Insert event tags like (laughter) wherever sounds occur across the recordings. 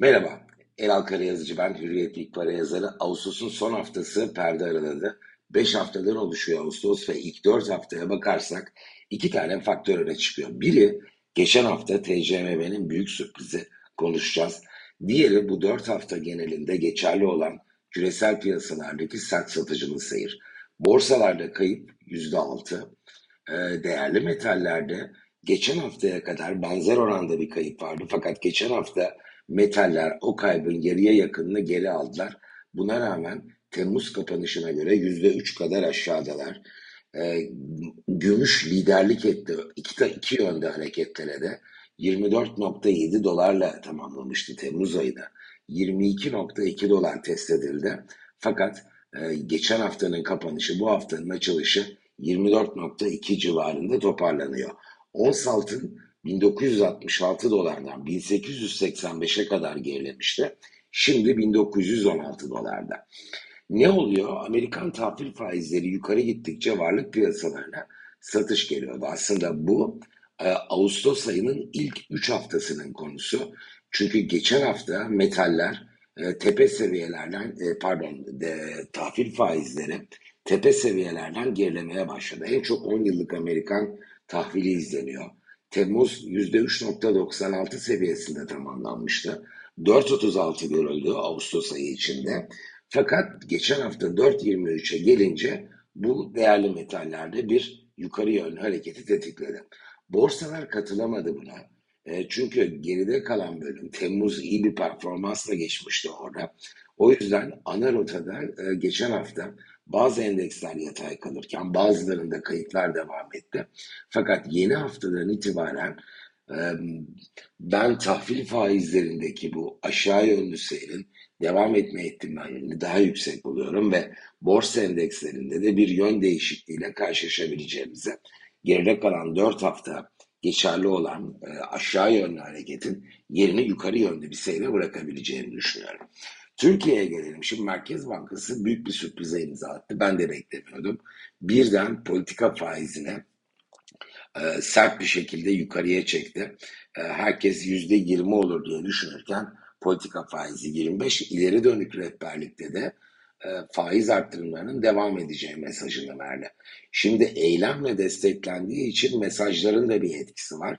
Merhaba, Elal Karayazıcı ben, Hürriyet İlk Para yazarı. Ağustos'un son haftası perde araladı. 5 haftadan oluşuyor Ağustos ve ilk 4 haftaya bakarsak iki tane faktör öne çıkıyor. Biri geçen hafta TCMB'nin büyük sürprizi konuşacağız. Diğeri bu 4 hafta genelinde geçerli olan küresel piyasalardaki sert satıcılı seyir. Borsalarda kayıp %6, ee, değerli metallerde geçen haftaya kadar benzer oranda bir kayıp vardı. Fakat geçen hafta metaller o kaybın yarıya yakınını geri aldılar. Buna rağmen Temmuz kapanışına göre yüzde üç kadar aşağıdalar. E, gümüş liderlik etti. İki, iki yönde hareketlere de 24.7 dolarla tamamlamıştı Temmuz ayını. 22.2 dolar test edildi. Fakat e, geçen haftanın kapanışı bu haftanın açılışı 24.2 civarında toparlanıyor. Ons altın 1966 dolardan 1885'e kadar gerilemişti. Şimdi 1916 dolarda. Ne oluyor? Amerikan tahvil faizleri yukarı gittikçe varlık piyasalarına satış geliyordu. Aslında bu e, Ağustos ayının ilk 3 haftasının konusu. Çünkü geçen hafta metaller e, tepe seviyelerden e, pardon tahvil faizleri tepe seviyelerden gerilemeye başladı. En çok 10 yıllık Amerikan tahvili izleniyor. Temmuz %3.96 seviyesinde tamamlanmıştı. 4.36 görüldü Ağustos ayı içinde. Fakat geçen hafta 4.23'e gelince bu değerli metallerde bir yukarı yönlü hareketi tetikledi. Borsalar katılamadı buna. E, çünkü geride kalan bölüm Temmuz iyi bir performansla geçmişti orada. O yüzden ana rotada e, geçen hafta bazı endeksler yatay kalırken bazılarında kayıplar devam etti. Fakat yeni haftadan itibaren ben tahvil faizlerindeki bu aşağı yönlü seyrin devam etme ihtimalini daha yüksek buluyorum ve borsa endekslerinde de bir yön değişikliğiyle karşılaşabileceğimize geride kalan 4 hafta geçerli olan aşağı yönlü hareketin yerini yukarı yönlü bir seyre bırakabileceğini düşünüyorum. Türkiye'ye gelelim. Şimdi Merkez Bankası büyük bir sürprize imza attı. Ben de beklemiyordum. Birden politika faizine e, sert bir şekilde yukarıya çekti. E, herkes yüzde yirmi olur diye düşünürken politika faizi 25 ileri dönük rehberlikte de e, faiz arttırımlarının devam edeceği mesajını verdi. Şimdi eylemle desteklendiği için mesajların da bir etkisi var.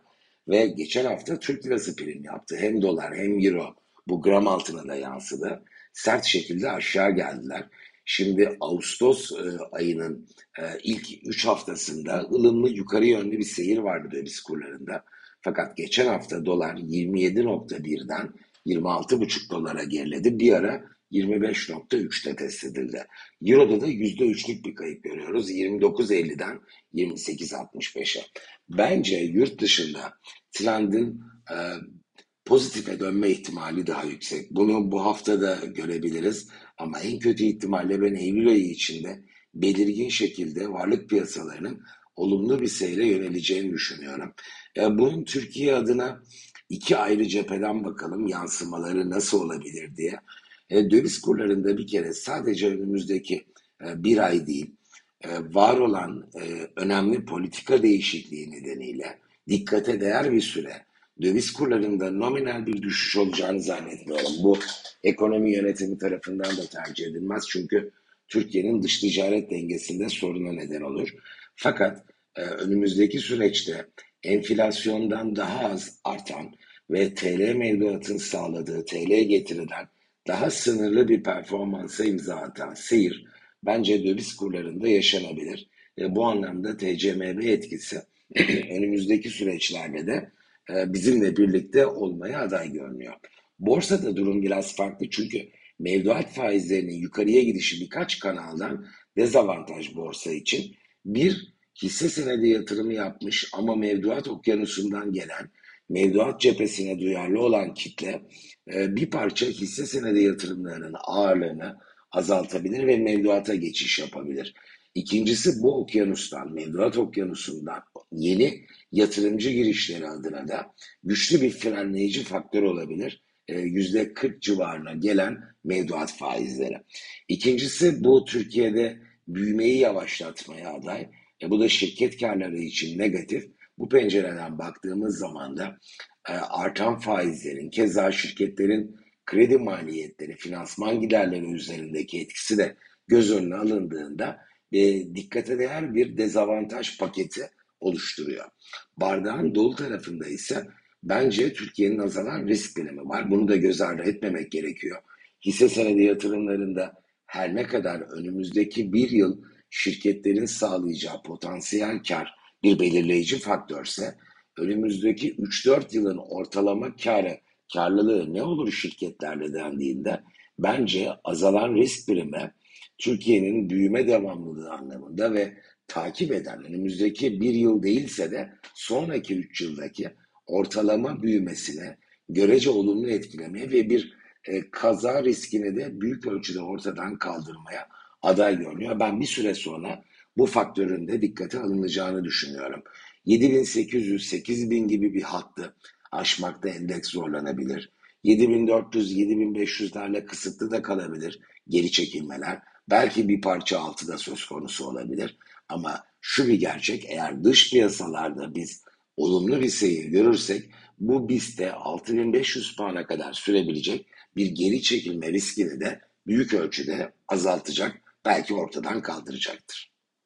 Ve geçen hafta Türk lirası prim yaptı. Hem dolar hem euro bu gram altına da yansıdı. Sert şekilde aşağı geldiler. Şimdi Ağustos e, ayının e, ilk 3 haftasında ılımlı yukarı yönlü bir seyir vardı döviz kurlarında. Fakat geçen hafta dolar 27.1'den 26.5 dolara geriledi. Bir ara 25.3'te test edildi. Euro'da da %3'lük bir kayıp görüyoruz. 29.50'den 28.65'e. Bence yurt dışında trendin e, pozitife dönme ihtimali daha yüksek. Bunu bu hafta da görebiliriz. Ama en kötü ihtimalle ben Eylül ayı içinde belirgin şekilde varlık piyasalarının olumlu bir seyre yöneleceğini düşünüyorum. E, bunun Türkiye adına iki ayrı cepheden bakalım yansımaları nasıl olabilir diye. E, döviz kurlarında bir kere sadece önümüzdeki e, bir ay değil, var olan önemli politika değişikliği nedeniyle dikkate değer bir süre döviz kurlarında nominal bir düşüş olacağını zannetmiyorum. Bu ekonomi yönetimi tarafından da tercih edilmez. Çünkü Türkiye'nin dış ticaret dengesinde soruna neden olur. Fakat e, önümüzdeki süreçte enflasyondan daha az artan ve TL mevduatın sağladığı TL getiriden daha sınırlı bir performansa imza atan seyir bence döviz kurlarında yaşanabilir. E, bu anlamda TCMB etkisi (clears throat) önümüzdeki süreçlerde de bizimle birlikte olmaya aday görünüyor. Borsada durum biraz farklı çünkü mevduat faizlerinin yukarıya gidişi birkaç kanaldan dezavantaj borsa için. Bir, hisse senedi yatırımı yapmış ama mevduat okyanusundan gelen, mevduat cephesine duyarlı olan kitle e, bir parça hisse senedi yatırımlarının ağırlığını azaltabilir ve mevduata geçiş yapabilir. İkincisi bu okyanustan, mevduat okyanusundan yeni yatırımcı girişleri adına da güçlü bir frenleyici faktör olabilir. E, yüzde 40 civarına gelen mevduat faizleri. İkincisi bu Türkiye'de büyümeyi yavaşlatmaya aday. E, bu da şirket karları için negatif. Bu pencereden baktığımız zaman da e, artan faizlerin, keza şirketlerin kredi maliyetleri, finansman giderleri üzerindeki etkisi de göz önüne alındığında e, dikkate değer bir dezavantaj paketi oluşturuyor. Bardağın dolu tarafında ise bence Türkiye'nin azalan risk bilimi var. Bunu da göz ardı etmemek gerekiyor. Hisse senedi yatırımlarında her ne kadar önümüzdeki bir yıl şirketlerin sağlayacağı potansiyel kar bir belirleyici faktörse önümüzdeki 3-4 yılın ortalama karı, karlılığı ne olur şirketlerle dendiğinde bence azalan risk birimi Türkiye'nin büyüme devamlılığı anlamında ve takip eden önümüzdeki bir yıl değilse de sonraki üç yıldaki ortalama büyümesine görece olumlu etkilemeye ve bir e, kaza riskini de büyük ölçüde ortadan kaldırmaya aday görünüyor. Ben bir süre sonra bu faktörün de dikkate alınacağını düşünüyorum. 7800-8000 gibi bir hattı aşmakta endeks zorlanabilir. 7400-7500'lerle kısıtlı da kalabilir geri çekilmeler. Belki bir parça altı da söz konusu olabilir. Ama şu bir gerçek eğer dış piyasalarda biz olumlu bir seyir görürsek bu BIST'te 6500 puana kadar sürebilecek bir geri çekilme riskini de büyük ölçüde azaltacak, belki ortadan kaldıracaktır.